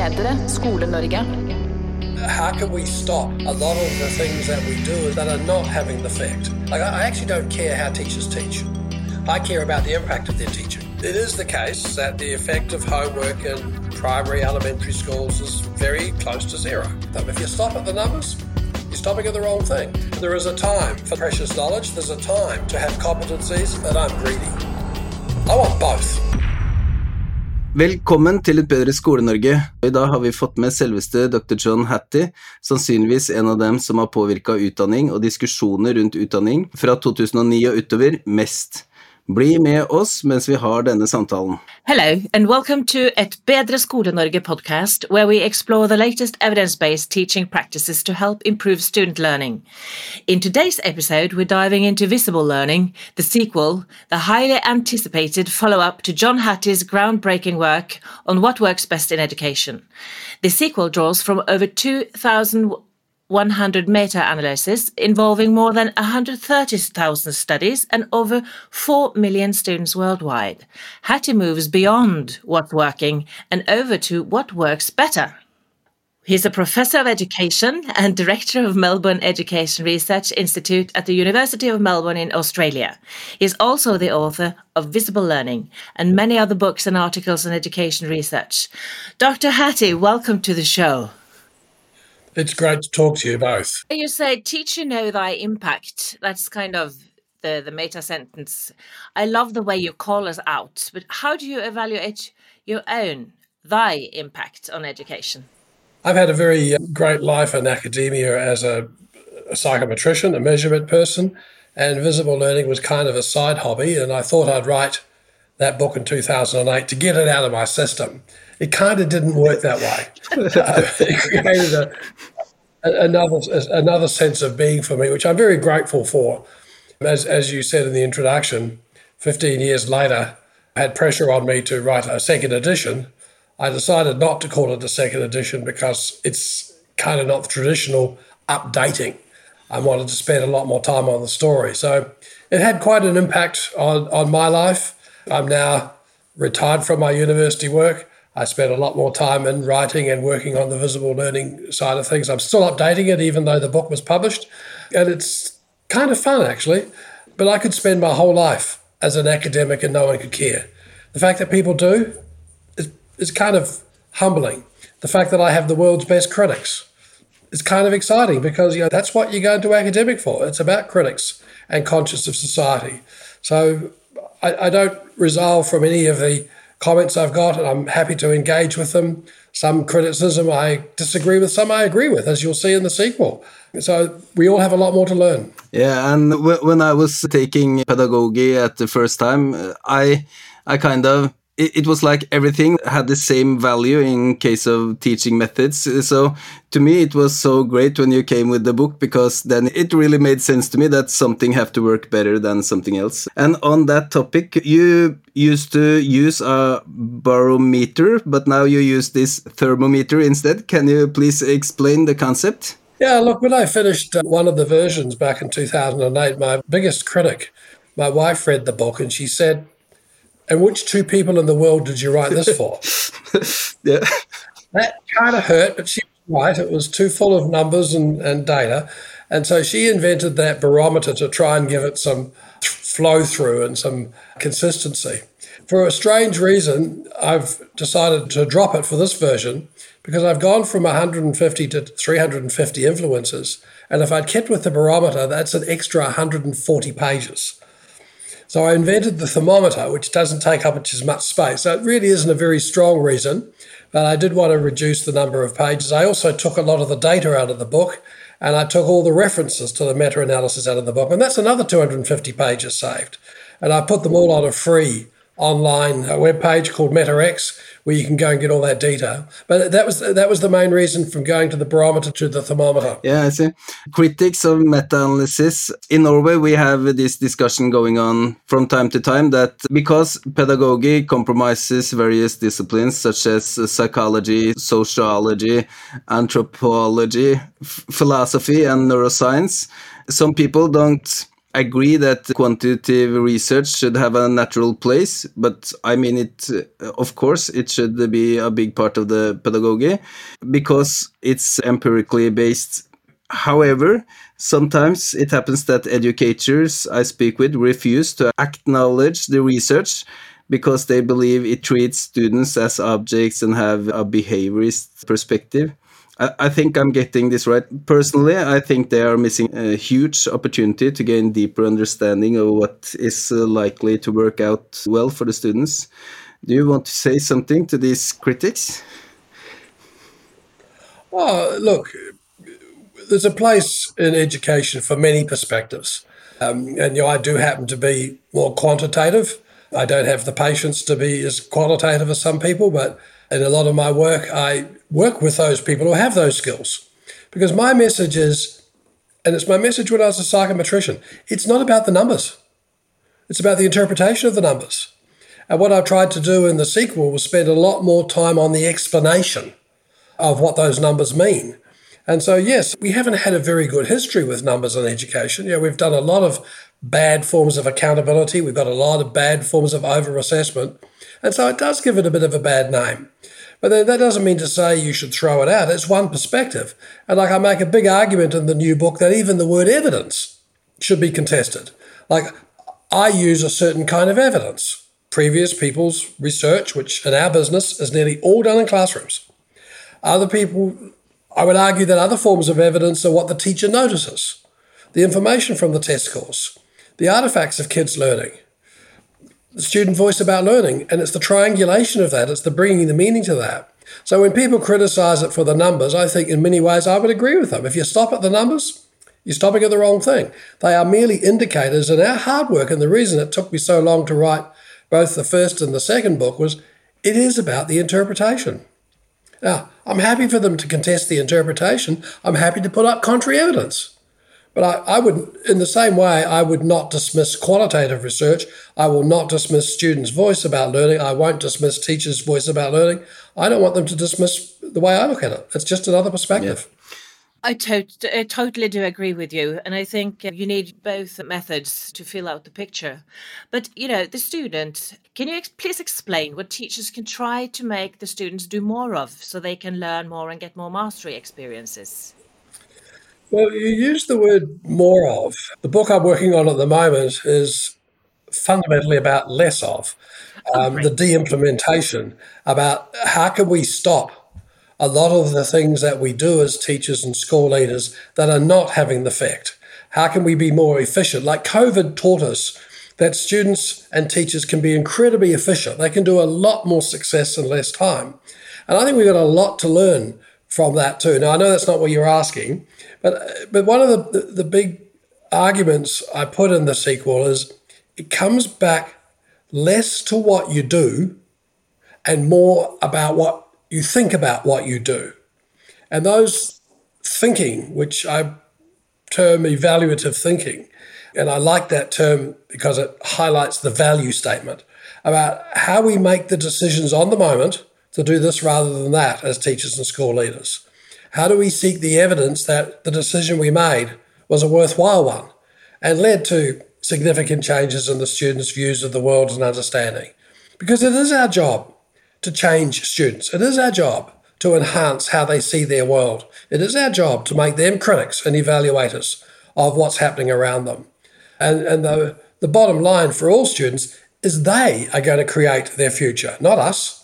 bedre Skole-Norge. How can we stop a lot of the things that we do that are not having the effect? Like, I actually don't care how teachers teach. I care about the impact of their teaching. It is the case that the effect of homework in primary elementary schools is very close to zero. But If you stop at the numbers, you're stopping at the wrong thing. There is a time for precious knowledge, there's a time to have competencies, and I'm greedy. I want both. Velkommen til Et bedre Skole-Norge. I dag har vi fått med selveste dr. John Hattie, sannsynligvis en av dem som har påvirka utdanning og diskusjoner rundt utdanning fra 2009 og utover mest. Bli med oss mens vi har denne samtalen. Hello, and welcome to Et Bedre Skole-Norge podcast, where we explore the latest evidence-based teaching practices to help improve student learning. In today's episode, we're diving into visible learning, the sequel, the highly anticipated follow-up to John Hattie's groundbreaking work on what works best in education. The sequel draws from over 2,000 100 meta-analysis involving more than 130,000 studies and over 4 million students worldwide. Hattie moves beyond what's working and over to what works better. He's a professor of education and director of Melbourne Education Research Institute at the University of Melbourne in Australia. He's also the author of Visible Learning and many other books and articles on education research. Dr. Hattie, welcome to the show. It's great to talk to you both. You say, teacher know thy impact. That's kind of the, the meta sentence. I love the way you call us out, but how do you evaluate your own, thy impact on education? I've had a very uh, great life in academia as a, a psychometrician, a measurement person, and visible learning was kind of a side hobby. And I thought I'd write that book in 2008 to get it out of my system. It kind of didn't work that way. uh, it created a, a, another another sense of being for me, which I'm very grateful for. As as you said in the introduction, 15 years later, I had pressure on me to write a second edition. I decided not to call it a second edition because it's kind of not the traditional updating. I wanted to spend a lot more time on the story. So it had quite an impact on, on my life. I'm now retired from my university work. I spent a lot more time in writing and working on the visible learning side of things. I'm still updating it, even though the book was published. And it's kind of fun, actually. But I could spend my whole life as an academic and no one could care. The fact that people do is, is kind of humbling. The fact that I have the world's best critics is kind of exciting because you know that's what you go into academic for. It's about critics and conscience of society. So I, I don't resolve from any of the comments I've got, and I'm happy to engage with them. Some criticism I disagree with, some I agree with, as you'll see in the sequel. So we all have a lot more to learn. Yeah, and when I was taking pedagogy at the first time, I I kind of it, it, was like everything had the same value in case of teaching methods. So to me, it was so great when you came with the book because then it really made sense to me that something have to work better than something else. And on that topic, you used to use a barometer, but now you use this thermometer instead. Can you please explain the concept? Yeah, look, when I finished uh, one of the versions back in 2008, my biggest critic, my wife read the book and she said, and which two people in the world did you write this for? yeah. That kind of hurt, but she was right. It was too full of numbers and, and data. And so she invented that barometer to try and give it some flow through and some consistency. For a strange reason, I've decided to drop it for this version because I've gone from 150 to 350 influences. And if I'd kept with the barometer, that's an extra 140 pages. So I invented the thermometer, which doesn't take up as much space. So it really isn't a very strong reason, but I did want to reduce the number of pages. I also took a lot of the data out of the book and I took all the references to the meta analysis out of the book. And that's another 250 pages saved. And I put them all on a free online uh, web page called MetaX, where you can go and get all that data. But that was that was the main reason from going to the barometer to the thermometer. Yeah, I see. Critics of meta-analysis in Norway, we have this discussion going on from time to time that because pedagogy compromises various disciplines such as psychology, sociology, anthropology, philosophy, and neuroscience, some people don't agree that quantitative research should have a natural place, but I mean it. Uh, of course, it should be a big part of the pedagogy because it's empirically based. However, sometimes it happens that educators I speak with refuse to acknowledge the research because they believe it treats students as objects and have a behaviorist perspective. I, think I'm getting this right. Personally, I think they are missing a huge opportunity to gain deeper understanding of what is uh, likely to work out well for the students. Do you want to say something to these critics? Well, look, there's a place in education for many perspectives. Um, and you know, I do happen to be more quantitative. I don't have the patience to be as qualitative as some people, but in a lot of my work, I work with those people who have those skills. Because my message is, and it's my message when I was a psychometrician, it's not about the numbers. It's about the interpretation of the numbers. And what I tried to do in the sequel was spend a lot more time on the explanation of what those numbers mean. And so, yes, we haven't had a very good history with numbers in education. You know, we've done a lot of bad forms of accountability. We've got a lot of bad forms of over assessment. And so it does give it a bit of a bad name. But that doesn't mean to say you should throw it out. It's one perspective. And like I make a big argument in the new book that even the word evidence should be contested. Like I use a certain kind of evidence. Previous people's research, which in our business is nearly all done in classrooms. Other people, I would argue that other forms of evidence are what the teacher notices the information from the test scores, the artifacts of kids' learning, the student voice about learning. And it's the triangulation of that, it's the bringing the meaning to that. So when people criticize it for the numbers, I think in many ways I would agree with them. If you stop at the numbers, you're stopping at the wrong thing. They are merely indicators, and our hard work, and the reason it took me so long to write both the first and the second book was it is about the interpretation. Now, I'm happy for them to contest the interpretation. I'm happy to put up contrary evidence. But I, I would, in the same way, I would not dismiss qualitative research. I will not dismiss students' voice about learning. I won't dismiss teachers' voice about learning. I don't want them to dismiss the way I look at it. It's just another perspective. Yeah. I, to- I totally do agree with you. And I think uh, you need both methods to fill out the picture. But, you know, the student, can you ex- please explain what teachers can try to make the students do more of so they can learn more and get more mastery experiences? Well, you use the word more of. The book I'm working on at the moment is fundamentally about less of. Um, the de implementation, about how can we stop a lot of the things that we do as teachers and school leaders that are not having the effect? How can we be more efficient? Like COVID taught us that students and teachers can be incredibly efficient. They can do a lot more success in less time. And I think we've got a lot to learn from that too. Now, I know that's not what you're asking, but but one of the, the, the big arguments I put in the sequel is it comes back less to what you do and more about what you think about what you do. And those thinking, which I term evaluative thinking, and I like that term because it highlights the value statement about how we make the decisions on the moment to do this rather than that as teachers and school leaders. How do we seek the evidence that the decision we made was a worthwhile one and led to significant changes in the students' views of the world and understanding? Because it is our job to change students, it is our job to enhance how they see their world. It is our job to make them critics and evaluators of what's happening around them. And, and the, the bottom line for all students is they are going to create their future, not us.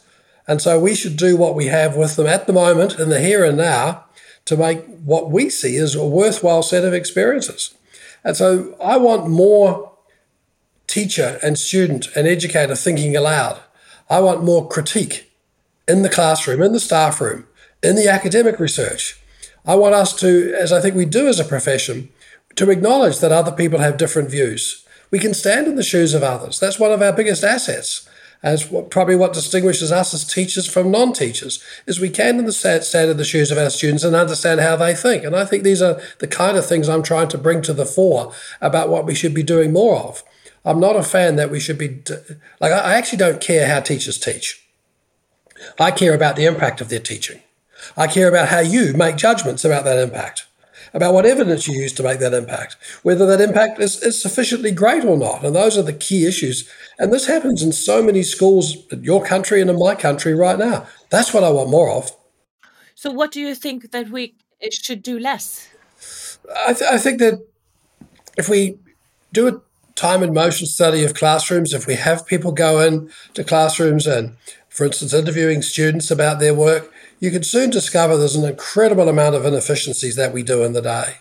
And so we should do what we have with them at the moment in the here and now to make what we see as a worthwhile set of experiences. And so I want more teacher and student and educator thinking aloud. I want more critique in the classroom, in the staff room, in the academic research. I want us to, as I think we do as a profession, to acknowledge that other people have different views. We can stand in the shoes of others. That's one of our biggest assets as what, probably what distinguishes us as teachers from non-teachers is we can in the stand in the shoes of our students and understand how they think. And i think these are the kind of things i'm trying to bring to the fore about what we should be doing more of. I'm not a fan that we should be like i actually don't care how teachers teach. I care about the impact of their teaching. I care about how you make judgments about that impact about what evidence you use to make that impact, whether that impact is, is sufficiently great or not. And those are the key issues. And this happens in so many schools in your country and in my country right now. That's what I want more of. So, what do you think that we should do less? I, th- I think that if we do a time and motion study of classrooms, if we have people go in to classrooms and, for instance, interviewing students about their work, you can soon discover there's an incredible amount of inefficiencies that we do in the day.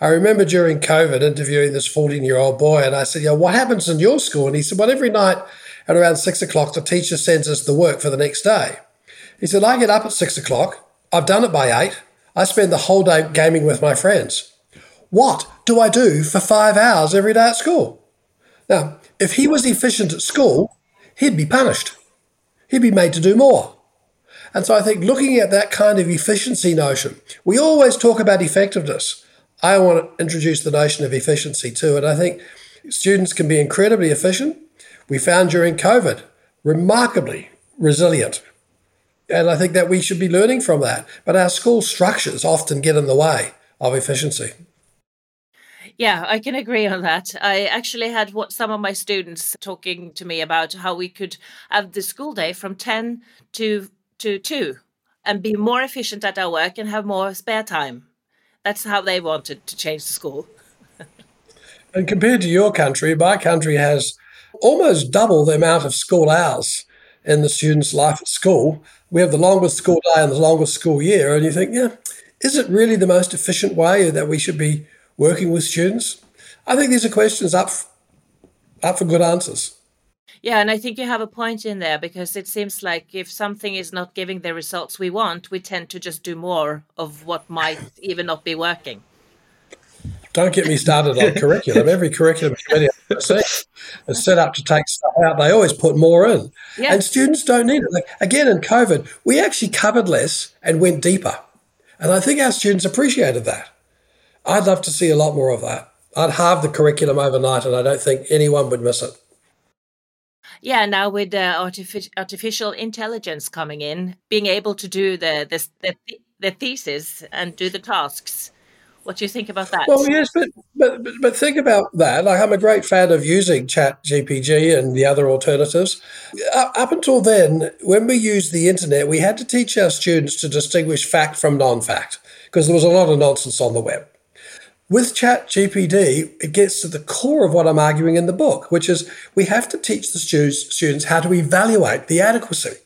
I remember during COVID interviewing this 14 year old boy, and I said, Yeah, what happens in your school? And he said, Well, every night at around six o'clock, the teacher sends us the work for the next day. He said, I get up at six o'clock, I've done it by eight, I spend the whole day gaming with my friends. What do I do for five hours every day at school? Now, if he was efficient at school, he'd be punished. He'd be made to do more. And so I think looking at that kind of efficiency notion, we always talk about effectiveness. I want to introduce the notion of efficiency too. And I think students can be incredibly efficient. We found during COVID, remarkably resilient. And I think that we should be learning from that. But our school structures often get in the way of efficiency. Yeah, I can agree on that. I actually had what some of my students talking to me about how we could have the school day from 10 to to two and be more efficient at our work and have more spare time. That's how they wanted to change the school. and compared to your country, my country has almost double the amount of school hours in the student's life at school. We have the longest school day and the longest school year. And you think, yeah, is it really the most efficient way that we should be working with students? I think these are questions up, up for good answers. Yeah, and I think you have a point in there because it seems like if something is not giving the results we want, we tend to just do more of what might even not be working. Don't get me started on curriculum. Every curriculum committee is set up to take stuff out. They always put more in. Yeah. And students don't need it. Like, again, in COVID, we actually covered less and went deeper. And I think our students appreciated that. I'd love to see a lot more of that. I'd halve the curriculum overnight, and I don't think anyone would miss it. Yeah, now with the artific- artificial intelligence coming in, being able to do the, the the, the thesis and do the tasks. What do you think about that? Well, yes, but, but but think about that. Like, I'm a great fan of using Chat GPT and the other alternatives. Uh, up until then, when we used the internet, we had to teach our students to distinguish fact from non-fact because there was a lot of nonsense on the web. With ChatGPT, it gets to the core of what I'm arguing in the book, which is we have to teach the students how to evaluate the adequacy.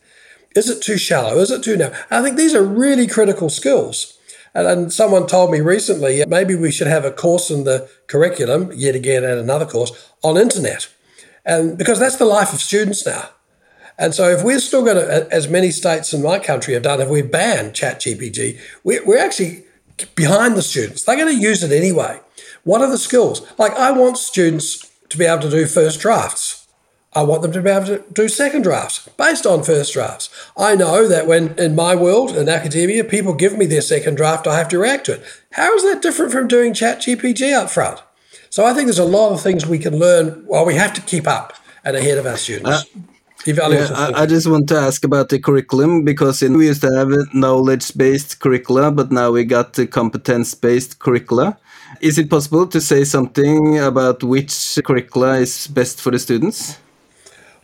Is it too shallow? Is it too narrow? I think these are really critical skills. And, and someone told me recently maybe we should have a course in the curriculum, yet again, and another course on internet. And because that's the life of students now. And so, if we're still going to, as many states in my country have done, if we ban ChatGPT, we're, we're actually behind the students. They're going to use it anyway. What are the skills? Like, I want students to be able to do first drafts. I want them to be able to do second drafts based on first drafts. I know that when in my world, in academia, people give me their second draft, I have to react to it. How is that different from doing Chat GPT up front? So I think there's a lot of things we can learn while we have to keep up and ahead of our students. Uh, yeah, I, I, just want to ask about the curriculum because in, we used to have a knowledge-based curricula, but now we got the competence-based curricula. Is it possible to say something about which curricula is best for the students?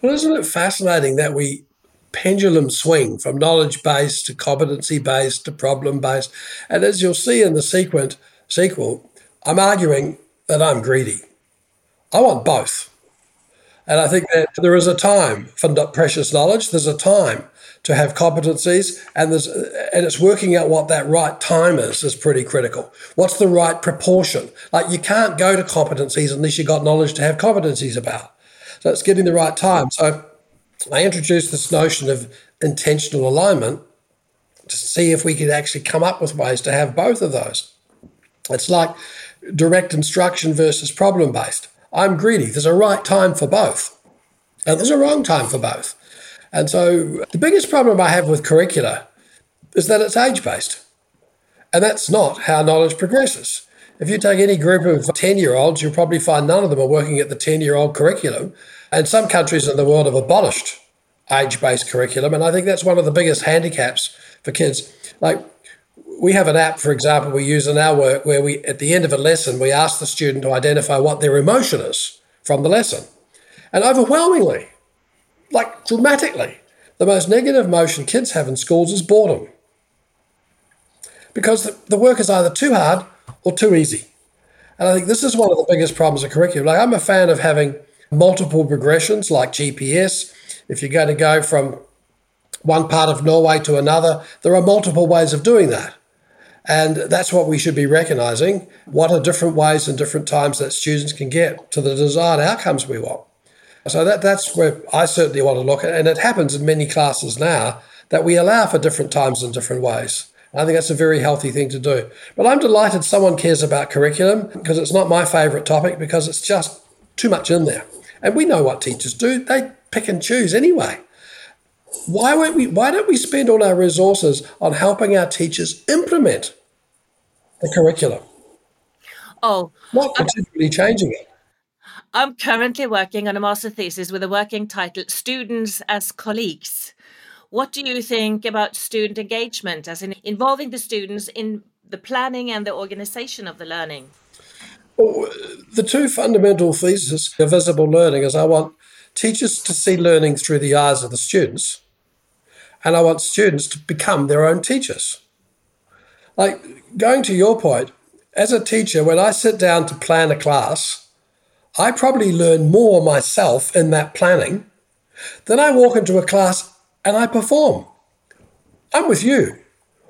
Well, isn't it fascinating that we pendulum swing from knowledge-based to competency-based to problem-based? And as you'll see in the sequent, sequel, I'm arguing that I'm greedy. I want both. And I think that there is a time for precious knowledge. There's a time to have competencies, and there's and it's working out what that right time is is pretty critical. What's the right proportion? Like you can't go to competencies unless you've got knowledge to have competencies about. So it's getting the right time. So I introduced this notion of intentional alignment to see if we could actually come up with ways to have both of those. It's like direct instruction versus problem based. I'm greedy. There's a right time for both, and there's a wrong time for both. And so the biggest problem I have with curricula is that it's age based. And that's not how knowledge progresses. If you take any group of 10 year olds, you'll probably find none of them are working at the 10 year old curriculum. And some countries in the world have abolished age based curriculum. And I think that's one of the biggest handicaps for kids. Like, we have an app, for example, we use in our work where we, at the end of a lesson, we ask the student to identify what their emotion is from the lesson. And overwhelmingly, like dramatically, the most negative emotion kids have in schools is boredom. Because the, the work is either too hard or too easy. And I think this is one of the biggest problems of curriculum. Like I'm a fan of having multiple progressions like GPS. If you're going to go from one part of Norway to another, there are multiple ways of doing that. And that's what we should be recognizing. What are different ways and different times that students can get to the desired outcomes we want? So that, that's where I certainly want to look at. And it happens in many classes now that we allow for different times and different ways. I think that's a very healthy thing to do. But I'm delighted someone cares about curriculum because it's not my favourite topic because it's just too much in there. And we know what teachers do, they pick and choose anyway. Why, won't we, why don't we spend all our resources on helping our teachers implement the curriculum? Oh, not continually changing it. I'm currently working on a master thesis with a working title Students as Colleagues. What do you think about student engagement, as in involving the students in the planning and the organization of the learning? Well, the two fundamental theses of visible learning is I want teachers to see learning through the eyes of the students, and I want students to become their own teachers. Like going to your point, as a teacher, when I sit down to plan a class, I probably learn more myself in that planning than I walk into a class and I perform. I'm with you.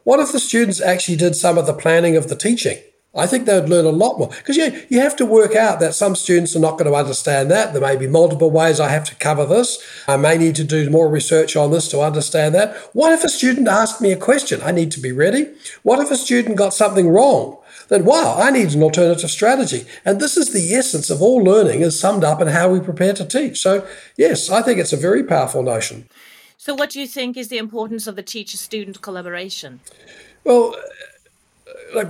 What if the students actually did some of the planning of the teaching? I think they'd learn a lot more because you, you have to work out that some students are not going to understand that. There may be multiple ways I have to cover this. I may need to do more research on this to understand that. What if a student asked me a question? I need to be ready. What if a student got something wrong? Then, wow, I need an alternative strategy. And this is the essence of all learning is summed up in how we prepare to teach. So, yes, I think it's a very powerful notion. So, what do you think is the importance of the teacher student collaboration? Well, like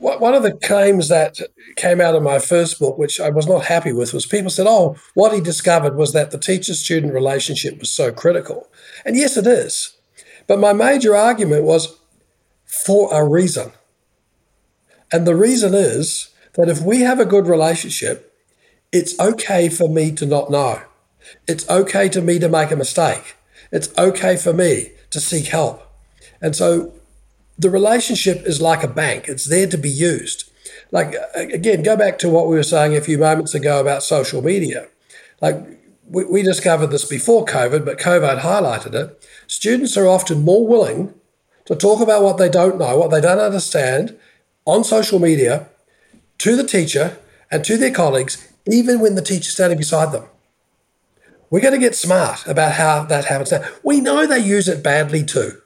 one of the claims that came out of my first book, which I was not happy with, was people said, oh, what he discovered was that the teacher student relationship was so critical. And yes, it is. But my major argument was for a reason. And the reason is that if we have a good relationship, it's okay for me to not know. It's okay to me to make a mistake. It's okay for me to seek help. And so the relationship is like a bank, it's there to be used. Like, again, go back to what we were saying a few moments ago about social media. Like, we, we discovered this before COVID, but COVID highlighted it. Students are often more willing to talk about what they don't know, what they don't understand on social media to the teacher and to their colleagues, even when the teacher's standing beside them. We're going to get smart about how that happens. Now, we know they use it badly too,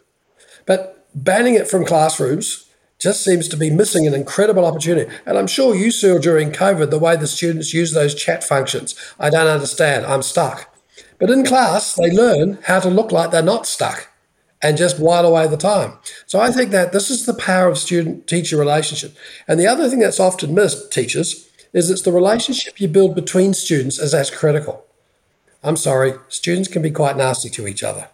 but banning it from classrooms just seems to be missing an incredible opportunity. And I'm sure you saw during COVID the way the students use those chat functions. I don't understand, I'm stuck. But in class, they learn how to look like they're not stuck and just while away the time. So I think that this is the power of student teacher relationship. And the other thing that's often missed, teachers, is it's the relationship you build between students is as critical. I'm sorry, students can be quite nasty to each other.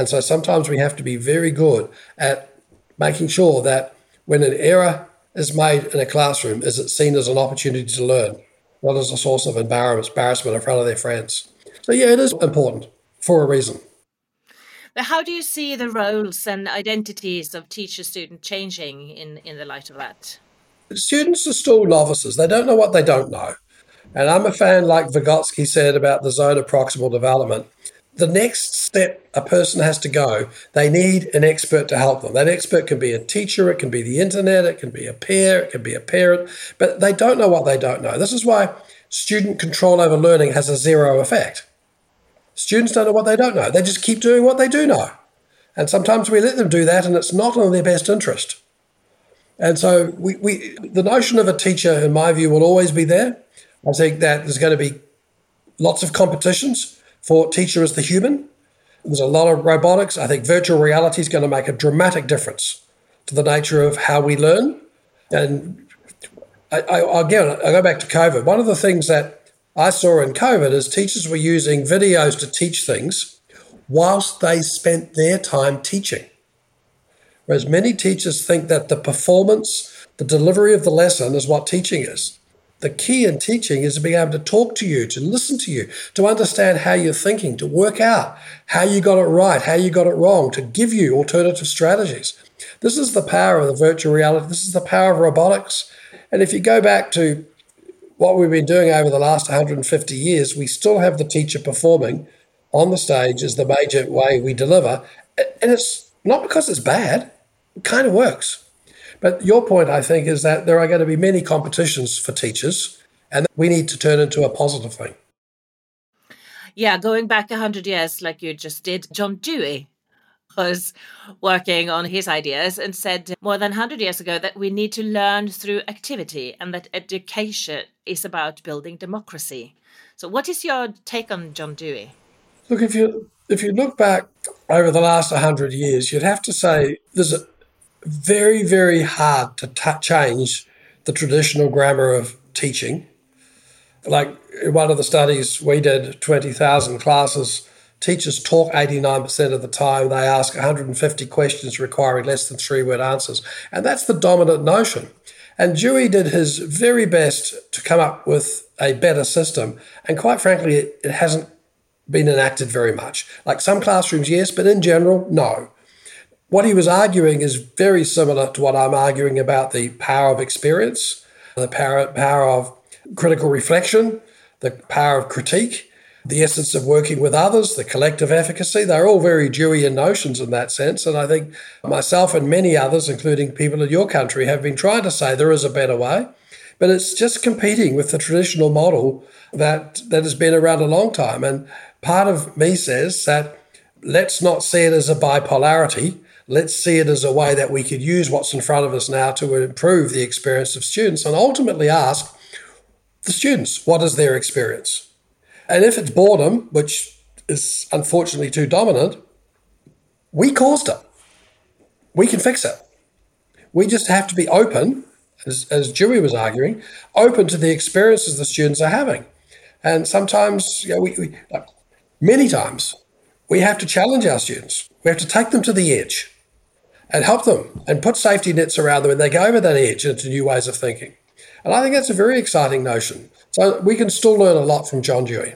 And so sometimes we have to be very good at making sure that when an error is made in a classroom, is it seen as an opportunity to learn, not as a source of embarrassment in front of their friends. So yeah, it is important for a reason. But how do you see the roles and identities of teacher student changing in, in the light of that? Students are still novices. They don't know what they don't know. And I'm a fan, like Vygotsky said about the zone of proximal development. The next step a person has to go, they need an expert to help them. That expert can be a teacher, it can be the internet, it can be a peer, it can be a parent, but they don't know what they don't know. This is why student control over learning has a zero effect. Students don't know what they don't know. They just keep doing what they do know. And sometimes we let them do that, and it's not in their best interest. And so we, we the notion of a teacher, in my view, will always be there. I think that there's going to be lots of competitions for teacher as the human. There's a lot of robotics. I think virtual reality is going to make a dramatic difference to the nature of how we learn. And I, I, again, I go back to COVID. One of the things that I saw in COVID is teachers were using videos to teach things whilst they spent their time teaching. Whereas many teachers think that the performance, the delivery of the lesson is what teaching is. The key in teaching is to be able to talk to you, to listen to you, to understand how you're thinking, to work out how you got it right, how you got it wrong, to give you alternative strategies. This is the power of the virtual reality. This is the power of robotics. And if you go back to what we've been doing over the last 150 years, we still have the teacher performing on the stage as the major way we deliver. And it's not because it's bad, it kind of works. But your point, I think, is that there are going to be many competitions for teachers, and we need to turn into a positive thing. Yeah, going back 100 years, like you just did, John Dewey was working on his ideas and said more than 100 years ago that we need to learn through activity and that education is about building democracy. So, what is your take on John Dewey? Look, if you if you look back over the last 100 years, you'd have to say there's a very, very hard to t- change the traditional grammar of teaching. Like one of the studies we did, 20,000 classes Teachers talk 89% of the time. They ask 150 questions requiring less than three word answers. And that's the dominant notion. And Dewey did his very best to come up with a better system. And quite frankly, it, it hasn't been enacted very much. Like some classrooms, yes, but in general, no. What he was arguing is very similar to what I'm arguing about the power of experience, the power, power of critical reflection, the power of critique the essence of working with others, the collective efficacy. They're all very Deweyan notions in that sense. And I think myself and many others, including people in your country, have been trying to say there is a better way. But it's just competing with the traditional model that, that has been around a long time. And part of me says that let's not see it as a bipolarity. Let's see it as a way that we could use what's in front of us now to improve the experience of students and ultimately ask the students, what is their experience? And if it's boredom, which is unfortunately too dominant, we caused it. We can fix it. We just have to be open, as, as Dewey was arguing, open to the experiences the students are having. And sometimes, you know, we, we many times, we have to challenge our students. We have to take them to the edge and help them and put safety nets around them and they go over that edge into new ways of thinking. And I think that's a very exciting notion. So we can still learn a lot from John Dewey.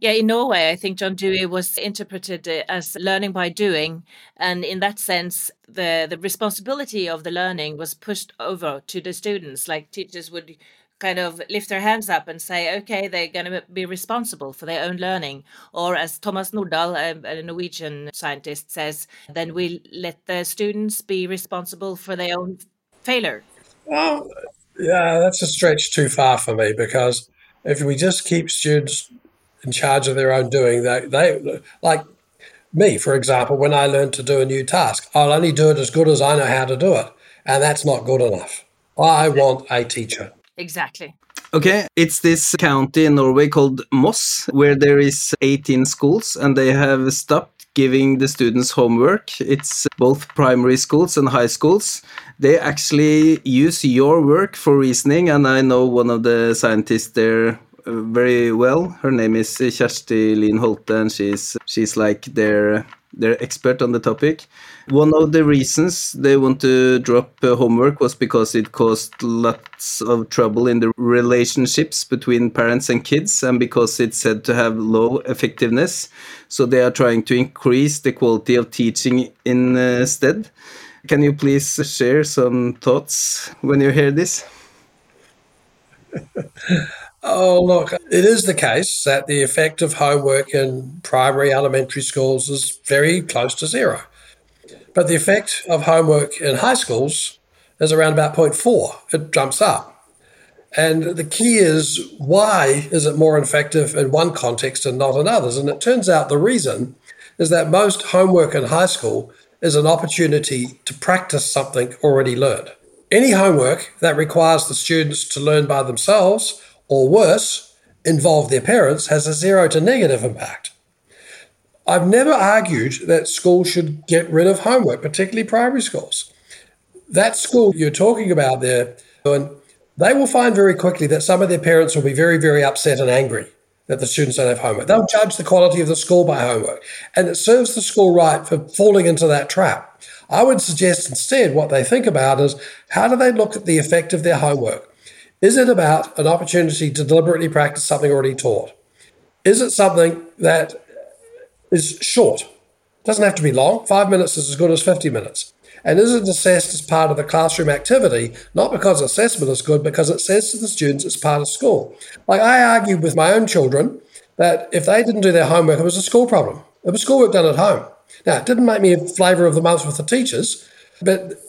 Yeah, in Norway, I think John Dewey was interpreted as learning by doing, and in that sense, the the responsibility of the learning was pushed over to the students. Like teachers would kind of lift their hands up and say, okay, they're going to be responsible for their own learning. Or as Thomas Nordahl, um, a, Norwegian scientist, says, then we let the students be responsible for their own failure. Well, yeah, that's a stretch too far for me because if we just keep students in charge of their own doing. They, they like me, for example, when I learn to do a new task, I'll only do it as good as I know how to do it. And that's not good enough. I want a teacher. Exactly. Okay, it's this county in Norway called Moss, where there is 18 schools, and they have stopped giving the students homework. It's both primary schools and high schools. They actually use your work for reasoning, and I know one of the scientists there uh, very well. Her name is Kjersti Lien Holte, and she's she's like their their expert on the topic. One of the reasons they want to drop uh, homework was because it caused lots of trouble in the relationships between parents and kids, and because it's said to have low effectiveness. So they are trying to increase the quality of teaching instead. Can you please share some thoughts when you hear this? Oh, look, it is the case that the effect of homework in primary elementary schools is very close to zero. But the effect of homework in high schools is around about 0.4. It jumps up. And the key is why is it more effective in one context and not in others? And it turns out the reason is that most homework in high school is an opportunity to practice something already learned. Any homework that requires the students to learn by themselves or worse, involve their parents has a zero to negative impact. I've never argued that schools should get rid of homework, particularly primary schools. That school you're talking about there, and they will find very quickly that some of their parents will be very, very upset and angry that the students don't have homework. They'll judge the quality of the school by homework. And it serves the school right for falling into that trap. I would suggest instead what they think about is how do they look at the effect of their homework? Is it about an opportunity to deliberately practice something already taught? Is it something that is short? It doesn't have to be long. Five minutes is as good as 50 minutes. And is it assessed as part of the classroom activity, not because assessment is good, because it says to the students it's part of school. Like I argued with my own children that if they didn't do their homework, it was a school problem. It was schoolwork done at home. Now, it didn't make me a flavour of the month with the teachers, but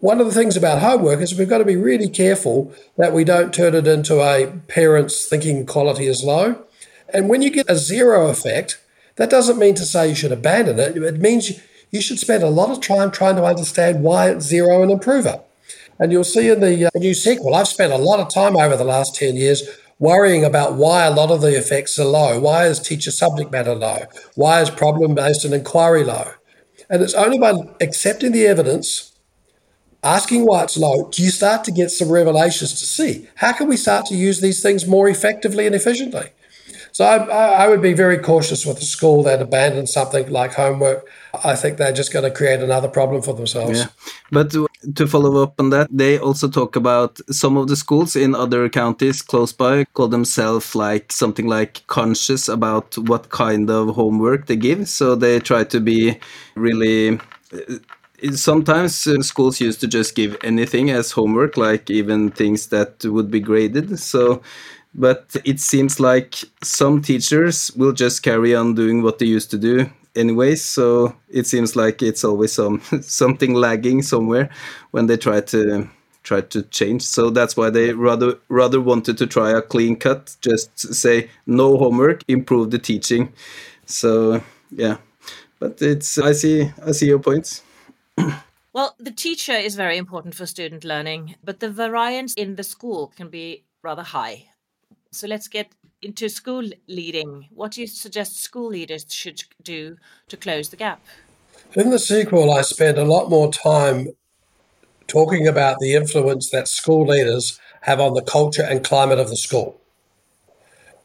one of the things about homework is we've got to be really careful that we don't turn it into a parents thinking quality is low. And when you get a zero effect, that doesn't mean to say you should abandon it. It means you should spend a lot of time trying to understand why it's zero and improve it. And you'll see in the uh, new sequel, I've spent a lot of time over the last 10 years worrying about why a lot of the effects are low. Why is teacher subject matter low? Why is problem based and inquiry low? And it's only by accepting the evidence, asking why it's low, do you start to get some revelations to see how can we start to use these things more effectively and efficiently? So I, I, would be very cautious with a school that abandons something like homework. I think they're just going to create another problem for themselves. Yeah. But to follow up on that, they also talk about some of the schools in other counties close by call themselves like something like conscious about what kind of homework they give. So they try to be really sometimes uh, schools used to just give anything as homework like even things that would be graded. So but it seems like some teachers will just carry on doing what they used to do anyways so it seems like it's always some something lagging somewhere when they try to try to change. So that's why they rather rather wanted to try a clean cut just say no homework improve the teaching. So yeah. But it's i see i see your points well the teacher is very important for student learning but the variance in the school can be rather high so let's get into school leading. What do you suggest school leaders should do to close the gap? In the sequel, I spend a lot more time talking about the influence that school leaders have on the culture and climate of the school.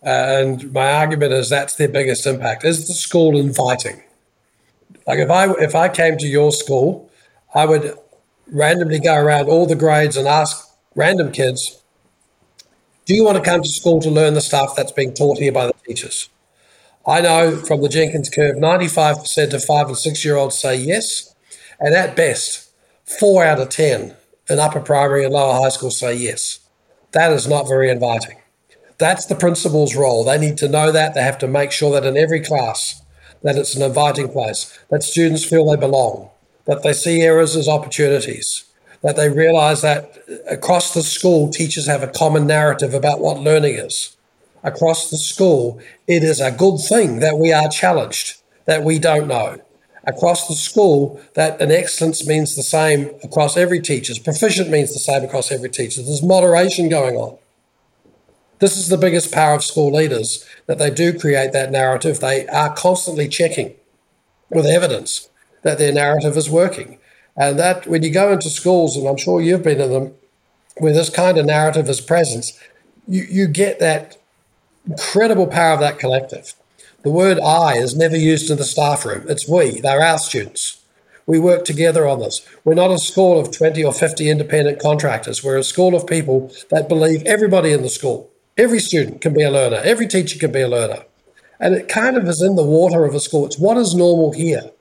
And my argument is that's their biggest impact. Is the school inviting? Like if I if I came to your school, I would randomly go around all the grades and ask random kids, do you want to come to school to learn the stuff that's being taught here by the teachers? I know from the Jenkins curve, 95% of five and six year olds say yes. And at best, four out of 10 in upper primary and lower high school say yes. That is not very inviting. That's the principal's role. They need to know that. They have to make sure that in every class, that it's an inviting place, that students feel they belong, that they see errors as opportunities, that they realize that across the school, teachers have a common narrative about what learning is. Across the school, it is a good thing that we are challenged, that we don't know. Across the school, that an excellence means the same across every teacher. Proficient means the same across every teacher. There's moderation going on. This is the biggest power of school leaders that they do create that narrative. They are constantly checking with evidence that their narrative is working. And that, when you go into schools, and I'm sure you've been in them, where this kind of narrative is present, you, you get that incredible power of that collective. The word I is never used in the staff room. It's we, they're our students. We work together on this. We're not a school of 20 or 50 independent contractors. We're a school of people that believe everybody in the school, every student can be a learner, every teacher can be a learner. And it kind of is in the water of a school. It's what is normal here.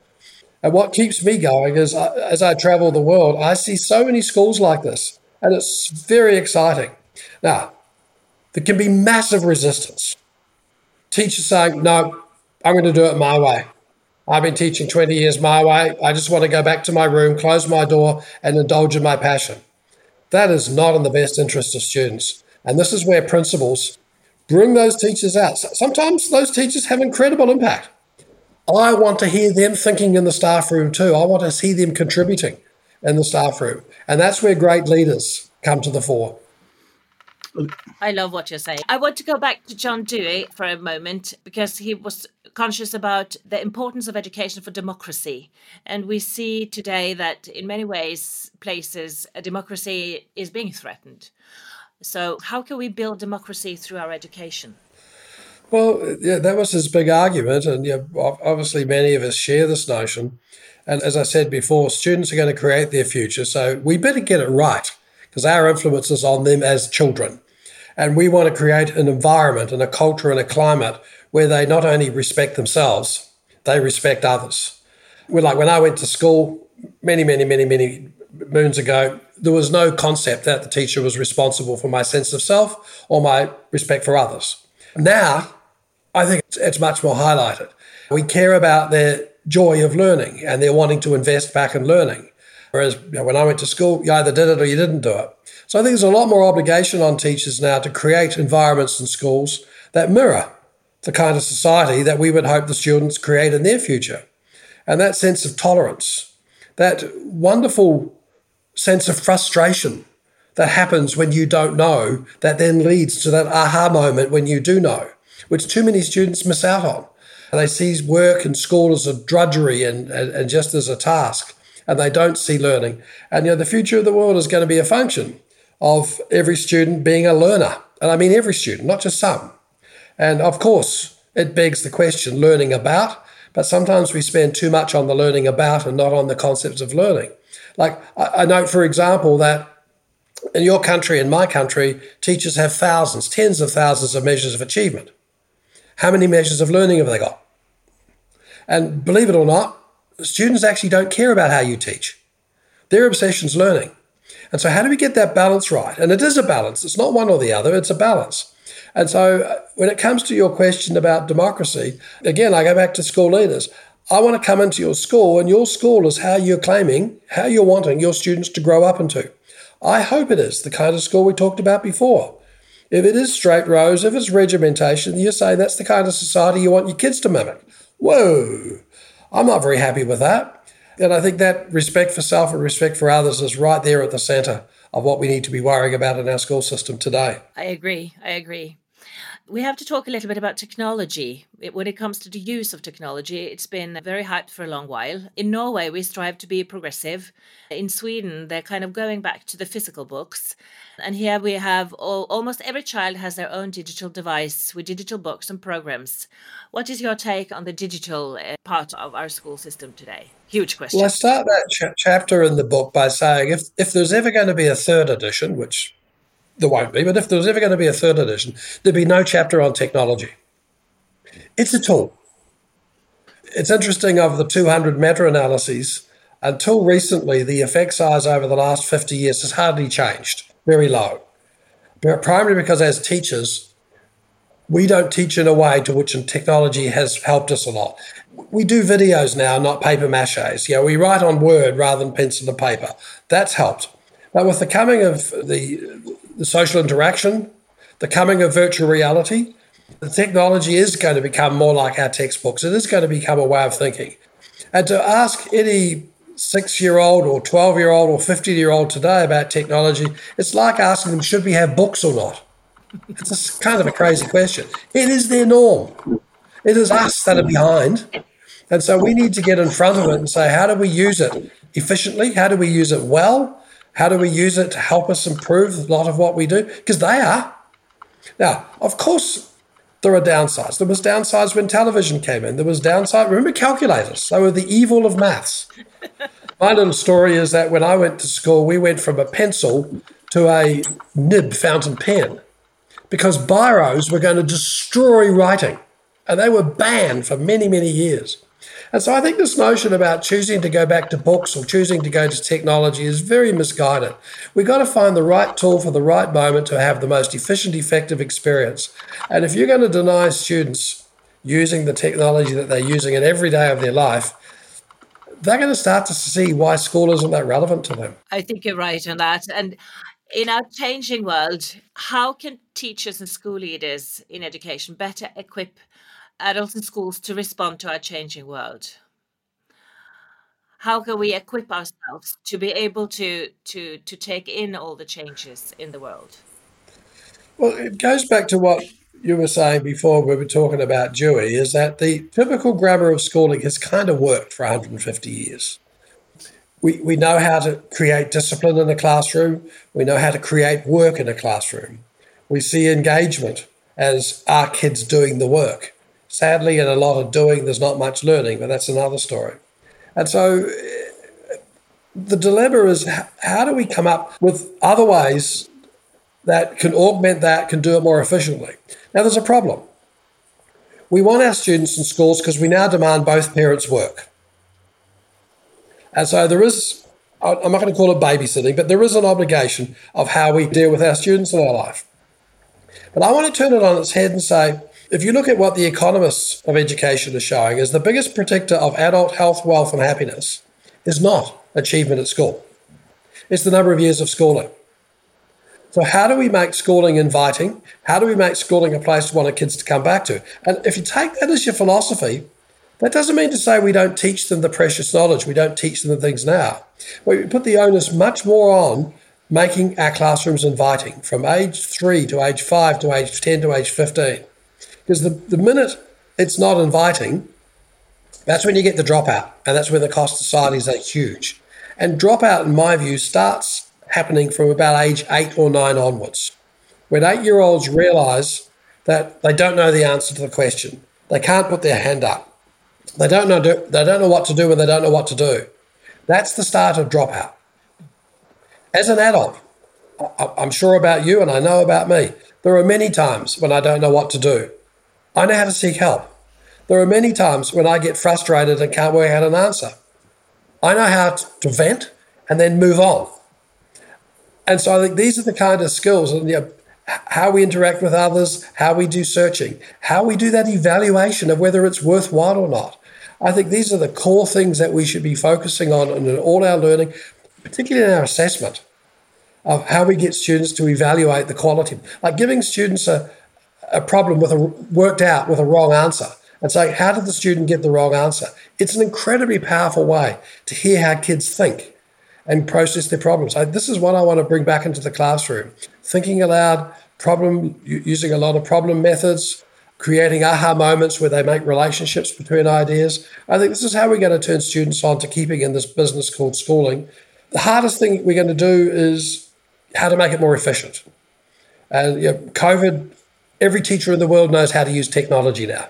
And what keeps me going is uh, as I travel the world, I see so many schools like this, and it's very exciting. Now, there can be massive resistance. Teachers saying, no, I'm going to do it my way. I've been teaching 20 years my way. I just want to go back to my room, close my door, and indulge in my passion. That is not in the best interest of students. And this is where principals bring those teachers out. Sometimes those teachers have incredible impact. I want to hear them thinking in the staff room too. I want to see them contributing in the staff room. And that's where great leaders come to the fore. I love what you're saying. I want to go back to John Dewey for a moment because he was conscious about the importance of education for democracy. And we see today that in many ways, places, democracy is being threatened. So, how can we build democracy through our education? Well, yeah, that was his big argument, and yeah, obviously many of us share this notion. And as I said before, students are going to create their future, so we better get it right because our influence is on them as children. And we want to create an environment and a culture and a climate where they not only respect themselves, they respect others. We're like when I went to school many, many, many, many moons ago, there was no concept that the teacher was responsible for my sense of self or my respect for others. Now, I think it's, it's much more highlighted. We care about their joy of learning and they're wanting to invest back in learning. Whereas you know, when I went to school, you either did it or you didn't do it. So I think there's a lot more obligation on teachers now to create environments in schools that mirror the kind of society that we would hope the students create in their future. And that sense of tolerance, that wonderful sense of frustration that happens when you don't know, that then leads to that aha moment when you do know, which too many students miss out on. And they see work and school as a drudgery and, and, and just as a task and they don't see learning. And you know, the future of the world is going to be a function of every student being a learner. And I mean every student, not just some. And of course, it begs the question learning about, but sometimes we spend too much on the learning about and not on the concepts of learning. Like I, I note, for example, that in your country and my country, teachers have thousands, tens of thousands of measures of achievement. How many measures of learning have they got? And believe it or not, students actually don't care about how you teach. Their obsession is learning. And so, how do we get that balance right? And it is a balance, it's not one or the other, it's a balance. And so, uh, when it comes to your question about democracy, again, I go back to school leaders. I want to come into your school, and your school is how you're claiming, how you're wanting your students to grow up into. I hope it is the kind of school we talked about before. If it is straight rows, if it's regimentation, you're saying that's the kind of society you want your kids to mimic. Whoa, I'm not very happy with that. And I think that respect for self and respect for others is right there at the centre of what we need to be worrying about in our school system today. I agree. I agree. We have to talk a little bit about technology. When it comes to the use of technology, it's been very hyped for a long while. In Norway, we strive to be progressive. In Sweden, they're kind of going back to the physical books. And here we have all, almost every child has their own digital device with digital books and programs. What is your take on the digital uh, part of our school system today? Huge question. Well, I start that ch- chapter in the book by saying if, if there's ever going to be a third edition, which there won't be, but if there was ever going to be a third edition, there'd be no chapter on technology. It's a tool. It's interesting of the 200 meta analyses, until recently, the effect size over the last 50 years has hardly changed, very low. Primarily because as teachers, we don't teach in a way to which technology has helped us a lot. We do videos now, not paper maches. Know, we write on Word rather than pencil and paper. That's helped. But with the coming of the, the social interaction, the coming of virtual reality, the technology is going to become more like our textbooks. It is going to become a way of thinking. And to ask any six year old or 12 year old or 50 year old today about technology, it's like asking them, should we have books or not? It's kind of a crazy question. It is their norm. It is us that are behind. And so we need to get in front of it and say, how do we use it efficiently? How do we use it well? How do we use it to help us improve a lot of what we do? Because they are. Now, of course, there are downsides. There was downsides when television came in. There was downside. Remember calculators? They were the evil of maths. My little story is that when I went to school, we went from a pencil to a nib fountain pen because biros were going to destroy writing. And they were banned for many, many years. And so I think this notion about choosing to go back to books or choosing to go to technology is very misguided. We've got to find the right tool for the right moment to have the most efficient, effective experience. And if you're going to deny students using the technology that they're using in every day of their life, they're going to start to see why school isn't that relevant to them. I think you're right on that. And in our changing world, how can teachers and school leaders in education better equip adults in schools to respond to our changing world? How can we equip ourselves to be able to to to take in all the changes in the world? Well, it goes back to what you were saying before we were talking about Dewey, is that the typical grammar of schooling has kind of worked for 150 years. We, we know how to create discipline in a classroom. We know how to create work in a classroom. We see engagement as our kids doing the work. Sadly, in a lot of doing, there's not much learning, but that's another story. And so eh, the dilemma is how do we come up with other ways that can augment that, can do it more efficiently? Now, there's a problem. We want our students in schools because we now demand both parents work. And so there is, I'm not going to call it babysitting, but there is an obligation of how we deal with our students in our life. But I want to turn it on its head and say, if you look at what the economists of education are showing, is the biggest predictor of adult health, wealth, and happiness is not achievement at school. It's the number of years of schooling. So, how do we make schooling inviting? How do we make schooling a place we want our kids to come back to? And if you take that as your philosophy, that doesn't mean to say we don't teach them the precious knowledge, we don't teach them the things now. We put the onus much more on making our classrooms inviting from age three to age five to age 10 to age 15. Because the, the minute it's not inviting, that's when you get the dropout, and that's when the cost of societies are huge. And dropout, in my view, starts happening from about age eight or nine onwards, when eight year olds realize that they don't know the answer to the question. They can't put their hand up. They don't know, do, they don't know what to do when they don't know what to do. That's the start of dropout. As an adult, I'm sure about you and I know about me. There are many times when I don't know what to do. I know how to seek help. There are many times when I get frustrated and can't work out an answer. I know how to vent and then move on. And so I think these are the kind of skills and you know, how we interact with others, how we do searching, how we do that evaluation of whether it's worthwhile or not. I think these are the core things that we should be focusing on in all our learning, particularly in our assessment of how we get students to evaluate the quality. Like giving students a, a problem with a worked out with a wrong answer and say, how did the student get the wrong answer? It's an incredibly powerful way to hear how kids think and process their problems. This is what I want to bring back into the classroom. Thinking aloud, problem using a lot of problem methods, creating aha moments where they make relationships between ideas. I think this is how we're going to turn students on to keeping in this business called schooling. The hardest thing we're going to do is how to make it more efficient. And you know, COVID, every teacher in the world knows how to use technology now.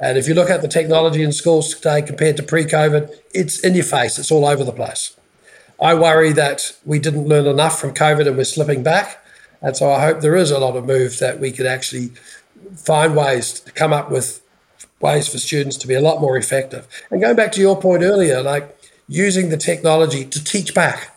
And if you look at the technology in schools today compared to pre COVID, it's in your face, it's all over the place. I worry that we didn't learn enough from COVID and we're slipping back. And so I hope there is a lot of move that we could actually find ways to come up with ways for students to be a lot more effective. And going back to your point earlier, like using the technology to teach back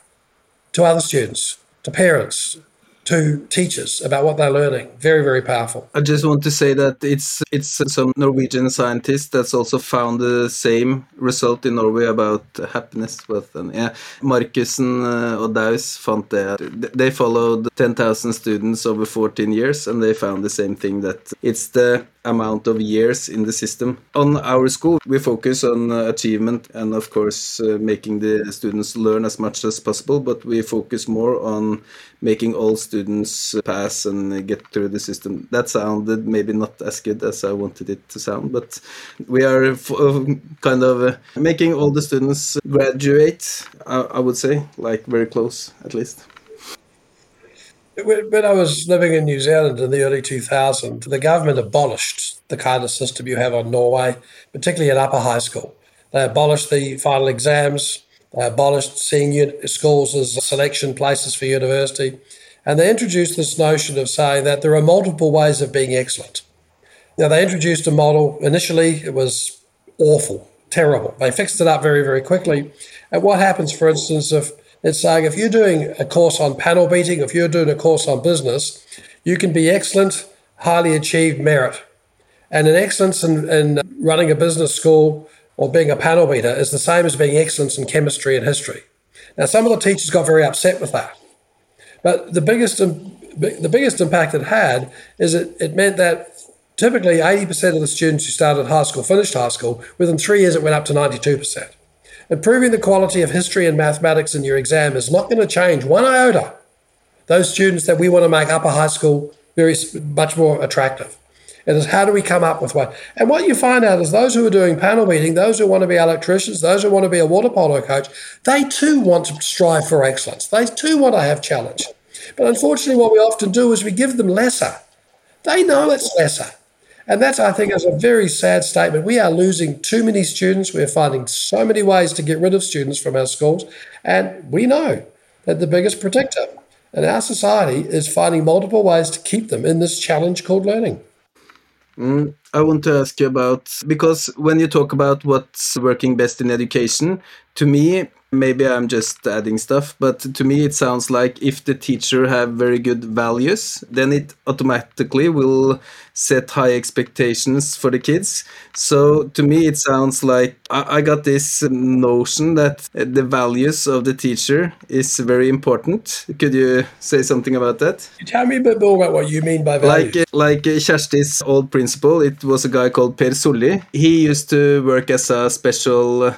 to other students, to parents, to teachers about what they're learning. Very, very powerful. I just want to say that it's it's some Norwegian scientists that's also found the same result in Norway about happiness. But um, yeah, Markussen uh, og Daus fant det. They followed 10,000 students over 14 years, and they found the same thing that it's the amount of years in the system. On our school, we focus on uh, achievement and, of course, uh, making the students learn as much as possible, but we focus more on making all students pass and get through the system. That sounded maybe not as good as I wanted it to sound, but we are uh, kind of uh, making all the students graduate, I, I would say, like very close at least. When I was living in New Zealand in the early 2000s, the government abolished the kind of system you have on Norway, particularly at upper high school. They abolished the final exams, they abolished seeing schools as selection places for university, and they introduced this notion of saying that there are multiple ways of being excellent. Now, they introduced a model, initially, it was awful, terrible. They fixed it up very, very quickly. And what happens, for instance, if it's saying if you're doing a course on panel beating, if you're doing a course on business, you can be excellent, highly achieved merit. And an excellence in, in running a business school or being a panel beater is the same as being excellence in chemistry and history. Now, some of the teachers got very upset with that. But the biggest, the biggest impact it had is it, it meant that typically 80% of the students who started high school finished high school. Within three years, it went up to 92%. Improving the quality of history and mathematics in your exam is not going to change one iota those students that we want to make upper high school very much more attractive. It is how do we come up with one? And what you find out is those who are doing panel beating, those who want to be electricians, those who want to be a water polo coach, they too want to strive for excellence. They too want to have challenge. But unfortunately, what we often do is we give them lesser They know it's lesser. And that, I think, is a very sad statement. We are losing too many students. We're finding so many ways to get rid of students from our schools. And we know that the biggest predictor in our society is finding multiple ways to keep them in this challenge called learning. Mm, I want to ask you about because when you talk about what's working best in education, to me, maybe i'm just adding stuff but to me it sounds like if the teacher have very good values then it automatically will set high expectations for the kids. So to me it sounds like i, I got this notion that the values of the teacher is very important. Could you say something about that? Tell me a bit more about what you mean by values. Like uh, like uh, Kjersti's old principal it was a guy called Per Solli. He used to work as a special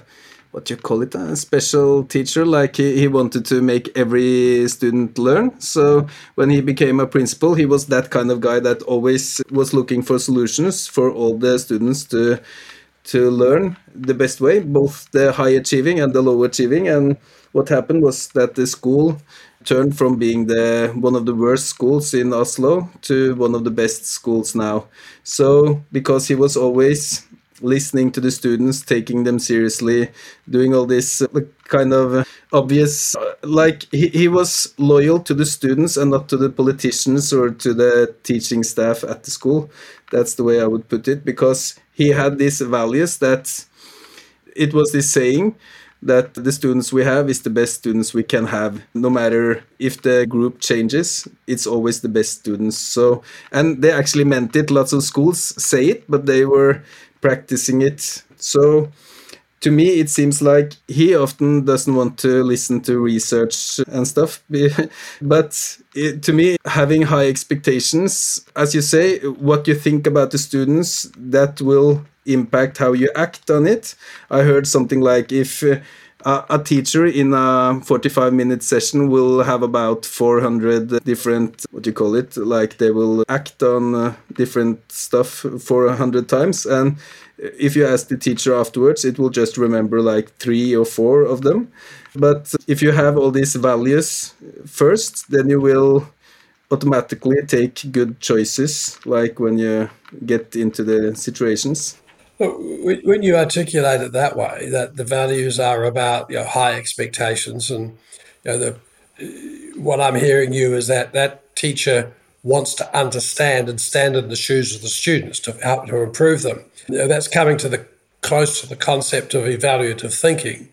what do you call it a special teacher like he, he wanted to make every student learn. So when he became a principal he was that kind of guy that always was looking for solutions for all the students to to learn the best way both the high achieving and the low achieving. And what happened was that the school turned from being the one of the worst schools in Oslo to one of the best schools now. So because he was always listening to the students, taking them seriously, doing all this uh, kind of obvious. Uh, like he, he was loyal to the students and not to the politicians or to the teaching staff at the school. That's the way I would put it, because he had these values that it was this saying that the students we have is the best students we can have no matter if the group changes it's always the best students so and they actually meant it lots of schools say it but they were practicing it. So to me, it seems like he often doesn't want to listen to research and stuff. but it, to me, having high expectations, as you say, what you think about the students, that will impact how you act on it. I heard something like if uh, a teacher in a 45 minute session will have about 400 different what do you call it? Like they will act on uh, different stuff 400 times and if you ask the teacher afterwards it will just remember like three or four of them. But if you have all these values first then you will automatically take good choices like when you get into the situations when you articulate it that way, that the values are about you know, high expectations, and you know, the what I'm hearing you is that that teacher wants to understand and stand in the shoes of the students to help to improve them. You know, that's coming to the close to the concept of evaluative thinking.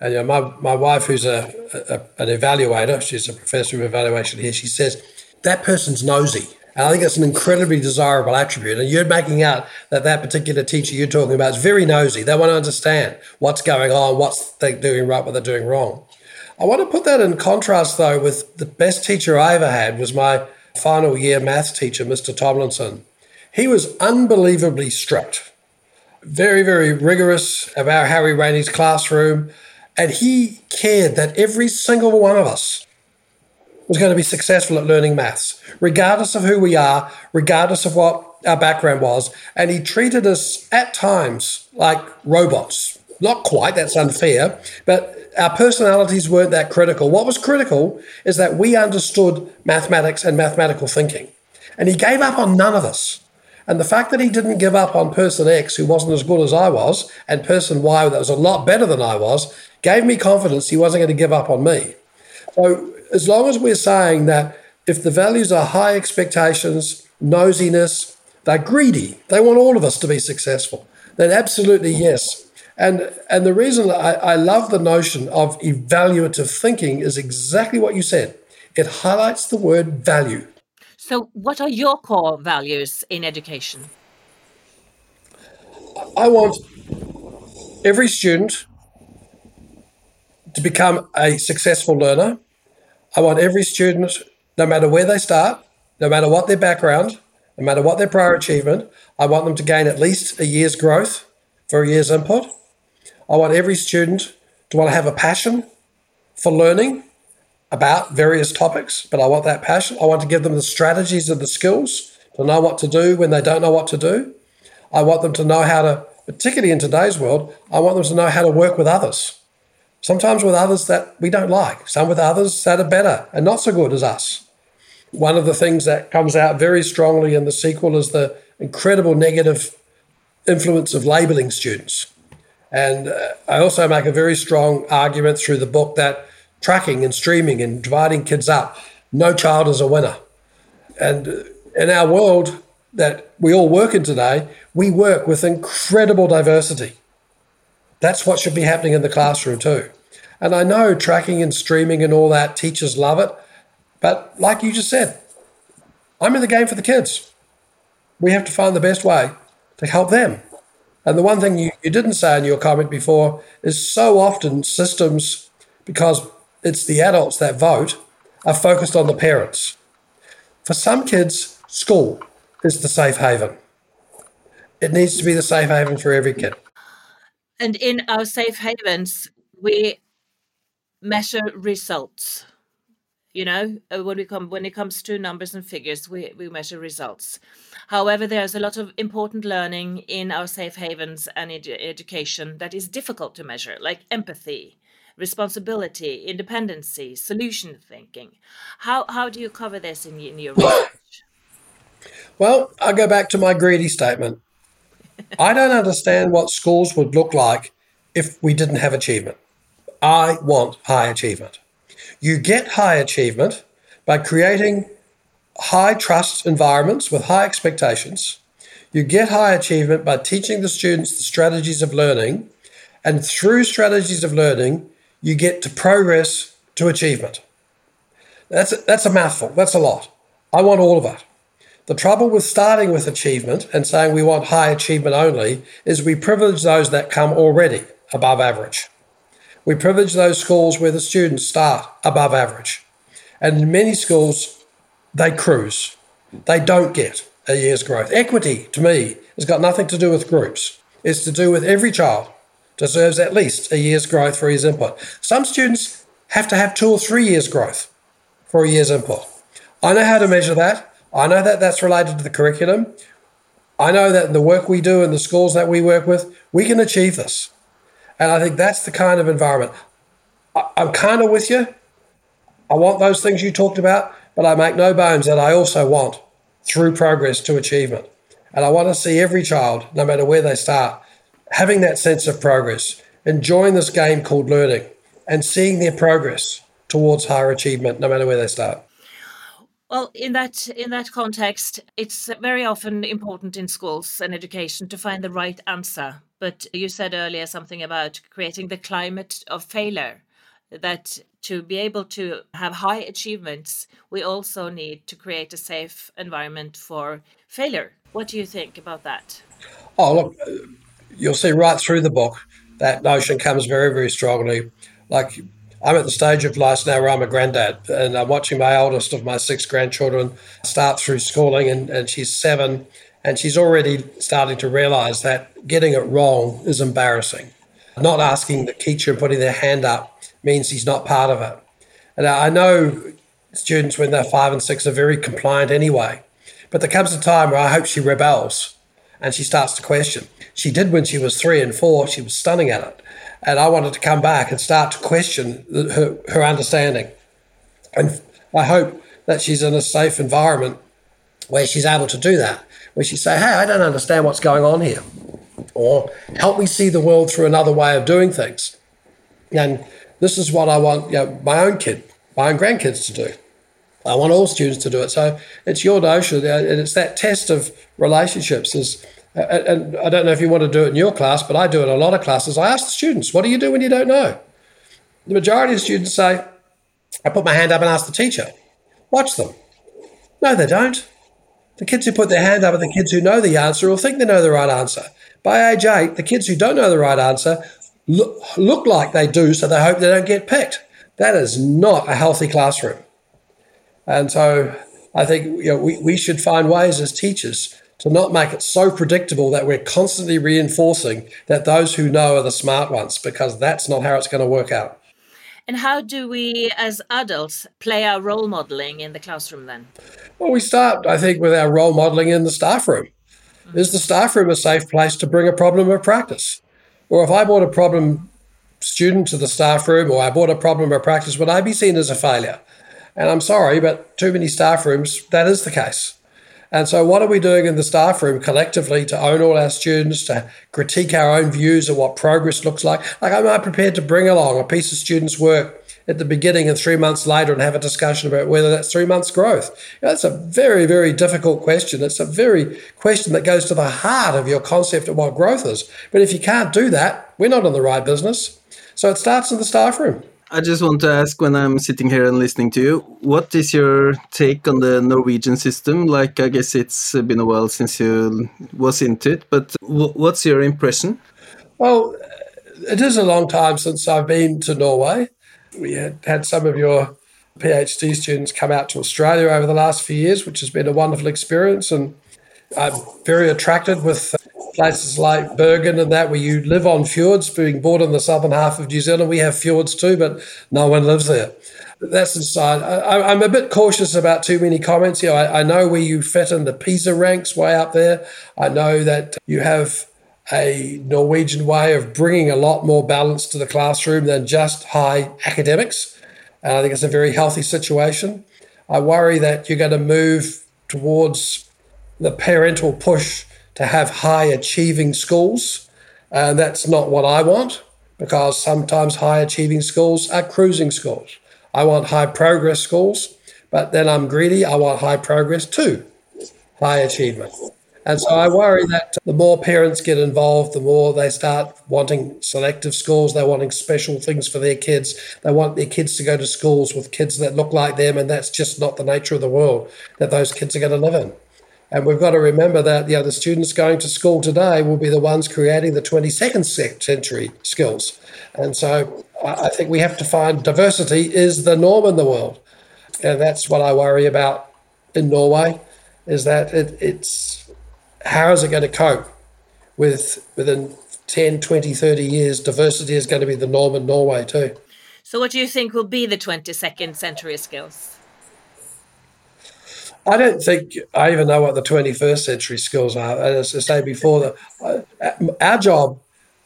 And you know, my, my wife, who's a, a, an evaluator, she's a professor of evaluation here, she says that person's nosy. And I think it's an incredibly desirable attribute. And you're making out that that particular teacher you're talking about is very nosy. They want to understand what's going on, what's they doing right, what they're doing wrong. I want to put that in contrast, though, with the best teacher I ever had was my final year maths teacher, Mr. Tomlinson. He was unbelievably strict, very, very rigorous about ran his classroom. And he cared that every single one of us was going to be successful at learning maths, regardless of who we are, regardless of what our background was. And he treated us at times like robots. Not quite, that's unfair, but our personalities weren't that critical. What was critical is that we understood mathematics and mathematical thinking. And he gave up on none of us. And the fact that he didn't give up on person X, who wasn't as good as I was, and person Y, that was a lot better than I was, gave me confidence he wasn't going to give up on me. So as long as we're saying that if the values are high expectations, nosiness, they're greedy, they want all of us to be successful, then absolutely yes. And, and the reason I, I love the notion of evaluative thinking is exactly what you said. It highlights the word value. So, what are your core values in education? I want every student to become a successful learner I want every student, no matter where they start, no matter what their background, no matter what their prior achievement, I want them to gain at least a year's growth for a year's input. I want every student to want to have a passion for learning about various topics, but I want that passion. I want to give them the strategies and the skills to know what to do when they don't know what to do. I want them to know how to, particularly in today's world, I want them to know how to work with others sometimes with others that we don't like, some with others that are better and not so good as us. One of the things that comes out very strongly in the sequel is the incredible negative influence of labeling students. And uh, I also make a very strong argument through the book that tracking and streaming and dividing kids up, no child is a winner. And in our world that we all work in today, we work with incredible diversity. That's what should be happening in the classroom too. And I know tracking and streaming and all that, teachers love it. But like you just said, I'm in the game for the kids. We have to find the best way to help them. And the one thing you, you didn't say in your comment before is so often systems, because it's the adults that vote, are focused on the parents. For some kids, school is the safe haven. It needs to be the safe haven for every kid. And in our safe havens, we measure results. You know, uh, when we come when it comes to numbers and figures, we, we measure results. However, there's a lot of important learning in our safe havens and ed- education that is difficult to measure, like empathy, responsibility, independency, solution thinking. How how do you cover this in, in your research? Well, I go back to my greedy statement. I don't understand what schools would look like if we didn't have achievement. I want high achievement. You get high achievement by creating high trust environments with high expectations. You get high achievement by teaching the students the strategies of learning. And through strategies of learning, you get to progress to achievement. That's a, that's a mouthful. That's a lot. I want all of it. The trouble with starting with achievement and saying we want high achievement only is we privilege those that come already above average. We privilege those schools where the students start above average. And in many schools, they cruise. They don't get a year's growth. Equity, to me, has got nothing to do with groups. It's to do with every child deserves at least a year's growth for his input. Some students have to have two or three years' growth for a year's input. I know how to measure that. I know that that's related to the curriculum. I know that in the work we do in the schools that we work with, we can achieve this. And I think that's the kind of environment. I, am kind of with you. I want those things you talked about, but I make no bones that I also want through progress to achievement. And I want to see every child, no matter where they start, having that sense of progress, enjoying this game called learning, and seeing their progress towards higher achievement, no matter where they start. Well, in that in that context, it's very often important in schools and education to find the right answer. But you said earlier something about creating the climate of failure. That to be able to have high achievements, we also need to create a safe environment for failure. What do you think about that? Oh, look, you'll see right through the book that notion comes very, very strongly. Like I'm at the stage of life now where I'm a granddad and I'm watching my oldest of my six grandchildren start through schooling and, and she's seven and she's already starting to realize that getting it wrong is embarrassing. Not asking the teacher and putting their hand up means he's not part of it. And I know students when they're five and six are very compliant anyway. But there comes a time where I hope she rebels and she starts to question. She did when she was three and four, she was stunning at it and I wanted to come back and start to question her, her understanding. And I hope that she's in a safe environment where she's able to do that, where she say, "Hey, I don't understand what's going on here," or "Help me see the world through another way of doing things." And this is what I want you know, my own kid, my own grandkids to do. I want all students to do it. So it's your notion, and it's that test of relationships. Is and I don't know if you want to do it in your class, but I do it in a lot of classes. I ask the students, what do you do when you don't know? The majority of students say, I put my hand up and ask the teacher. Watch them. No, they don't. The kids who put their hand up are the kids who know the answer or think they know the right answer. By age eight, the kids who don't know the right answer look, look like they do, so they hope they don't get picked. That is not a healthy classroom. And so I think you know, we, we should find ways as teachers to not make it so predictable that we're constantly reinforcing that those who know are the smart ones, because that's not how it's going to work out. And how do we, as adults, play our role modeling in the classroom then? Well, we start, I think, with our role modeling in the staff room. Mm-hmm. Is the staff room a safe place to bring a problem of practice? Or if I brought a problem student to the staff room or I brought a problem of practice, would I be seen as a failure? And I'm sorry, but too many staff rooms, that is the case. And so, what are we doing in the staff room collectively to own all our students, to critique our own views of what progress looks like? Like, am I prepared to bring along a piece of students' work at the beginning and three months later and have a discussion about whether that's three months' growth? You know, that's a very, very difficult question. It's a very question that goes to the heart of your concept of what growth is. But if you can't do that, we're not in the right business. So, it starts in the staff room. I just want to ask when I'm sitting here and listening to you, what is your take on the Norwegian system? Like, I guess it's been a while since you was into it, but what's your impression? Well, it is a long time since I've been to Norway. We had, had some of your PhD students come out to Australia over the last few years, which has been a wonderful experience. And I'm very attracted with places like Bergen and that, where you live on fjords, being born in the southern half of New Zealand. We have fjords too, but no one lives there. That's inside. I, am a bit cautious about too many comments. Know, I, I know where you fit in the PISA ranks way up there. I know that you have a Norwegian way of bringing a lot more balance to the classroom than just high academics. And I think it's a very healthy situation. I worry that you're going to move towards the parental push to have high achieving schools. And that's not what I want because sometimes high achieving schools are cruising schools. I want high progress schools, but then I'm greedy. I want high progress too, high achievement. And so I worry that the more parents get involved, the more they start wanting selective schools. They're wanting special things for their kids. They want their kids to go to schools with kids that look like them. And that's just not the nature of the world that those kids are going to live in. And we've got to remember that you know, the students going to school today will be the ones creating the 22nd century skills. And so I think we have to find diversity is the norm in the world. And that's what I worry about in Norway is that it, it's how is it going to cope with within 10, 20, 30 years, diversity is going to be the norm in Norway too. So, what do you think will be the 22nd century skills? I don't think I even know what the 21st century skills are. As I say before, the, uh, our job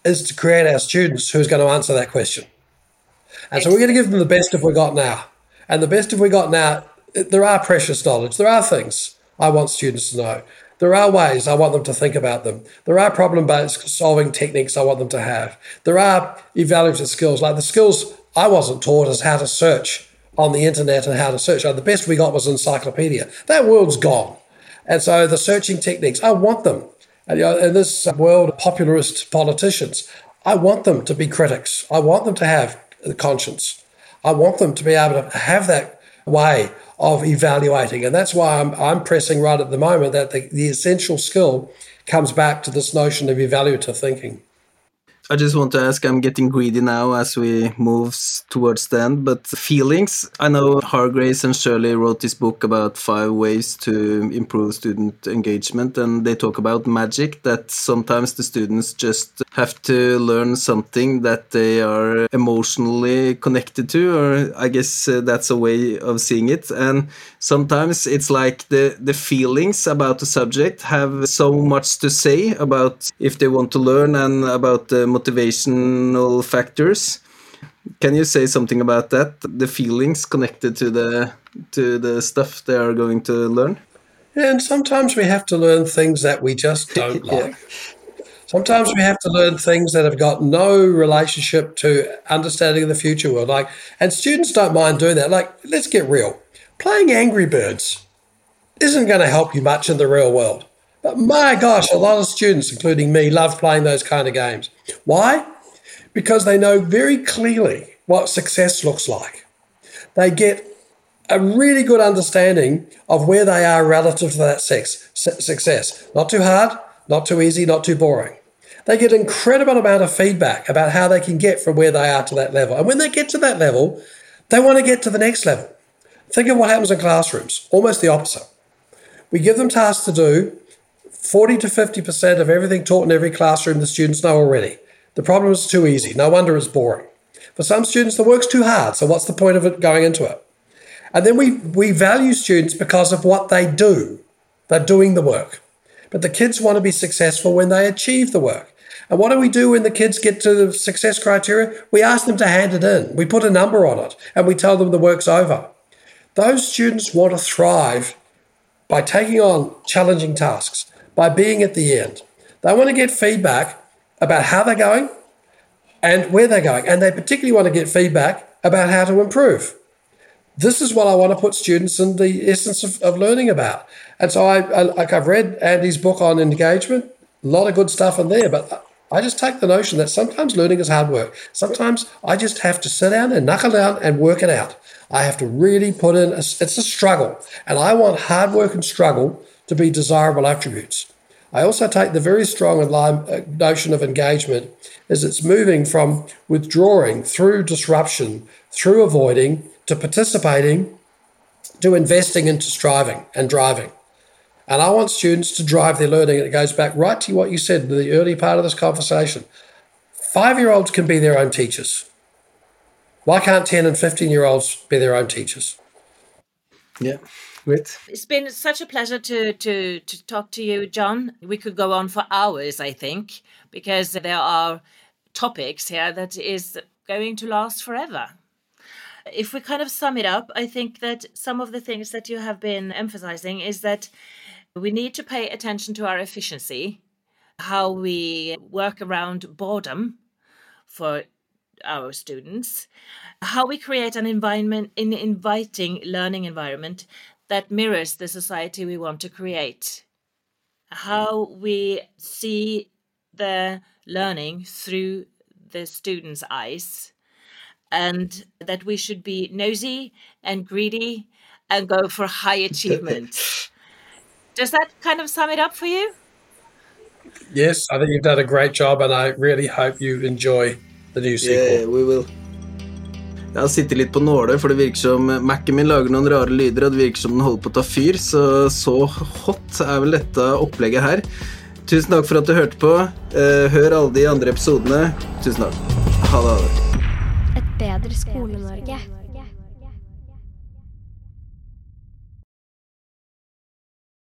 is to create our students who's going to answer that question. And so we're going to give them the best of we got now. And the best of we got now, there are precious knowledge. There are things I want students to know. There are ways I want them to think about them. There are problem based solving techniques I want them to have. There are evaluative skills, like the skills I wasn't taught is how to search on the internet and how to search. the best we got was encyclopedia. That world's gone. And so the searching techniques, I want them. And you know, in this world of popularist politicians, I want them to be critics. I want them to have the conscience. I want them to be able to have that way of evaluating. And that's why I'm, I'm pressing right at the moment that the, the essential skill comes back to this notion of evaluative thinking. I just want to ask, I'm getting greedy now as we move towards the end, but feelings. I know Hargreaves and Shirley wrote this book about five ways to improve student engagement, and they talk about magic that sometimes the students just have to learn something that they are emotionally connected to, or I guess uh, that's a way of seeing it. And sometimes it's like the, the feelings about the subject have so much to say about if they want to learn and about the motivational factors. Can you say something about that? The feelings connected to the to the stuff they are going to learn? Yeah, and sometimes we have to learn things that we just don't yeah. like. Sometimes we have to learn things that have got no relationship to understanding the future world. Like, and students don't mind doing that. Like, let's get real. Playing Angry Birds isn't going to help you much in the real world. But my gosh, a lot of students, including me, love playing those kind of games. Why? Because they know very clearly what success looks like. They get a really good understanding of where they are relative to that sex, success. Not too hard, not too easy, not too boring. They get an incredible amount of feedback about how they can get from where they are to that level. And when they get to that level, they want to get to the next level. Think of what happens in classrooms, almost the opposite. We give them tasks to do, 40 to 50% of everything taught in every classroom the students know already. The problem is too easy. No wonder it's boring. For some students, the work's too hard. So, what's the point of it going into it? And then we, we value students because of what they do. They're doing the work. But the kids want to be successful when they achieve the work. And what do we do when the kids get to the success criteria? We ask them to hand it in. We put a number on it and we tell them the work's over. Those students want to thrive by taking on challenging tasks, by being at the end. They want to get feedback about how they're going and where they're going. And they particularly want to get feedback about how to improve. This is what I want to put students in the essence of, of learning about. And so I, I like I've read Andy's book on engagement, a lot of good stuff in there, but I just take the notion that sometimes learning is hard work. Sometimes I just have to sit down and knuckle down and work it out. I have to really put in, a, it's a struggle. And I want hard work and struggle to be desirable attributes. I also take the very strong uh, notion of engagement as it's moving from withdrawing through disruption, through avoiding, to participating, to investing into striving and driving. And I want students to drive their learning. And it goes back right to what you said in the early part of this conversation. Five year olds can be their own teachers. Why can't 10 and 15 year olds be their own teachers? Yeah. Great. It's been such a pleasure to, to, to talk to you, John. We could go on for hours, I think, because there are topics here that is going to last forever. If we kind of sum it up, I think that some of the things that you have been emphasizing is that we need to pay attention to our efficiency, how we work around boredom for our students, how we create an environment, an inviting learning environment that mirrors the society we want to create, how we see the learning through the students' eyes, and that we should be nosy and greedy and go for high achievement. Does that kind of sum it up for you? Yes, I think you've done a great job, and I really hope you enjoy the new sequel. Yeah, we will. Jeg har sittet litt på nåle, for det virker som Mac-en min lager noen rare lyder, og det virker som den holder på å ta fyr, så så hot er vel dette opplegget her. Tusen takk for at du hørte på. Eh, hør alle de andre episodene. Tusen takk. Ha det. Et bedre Skole-Norge.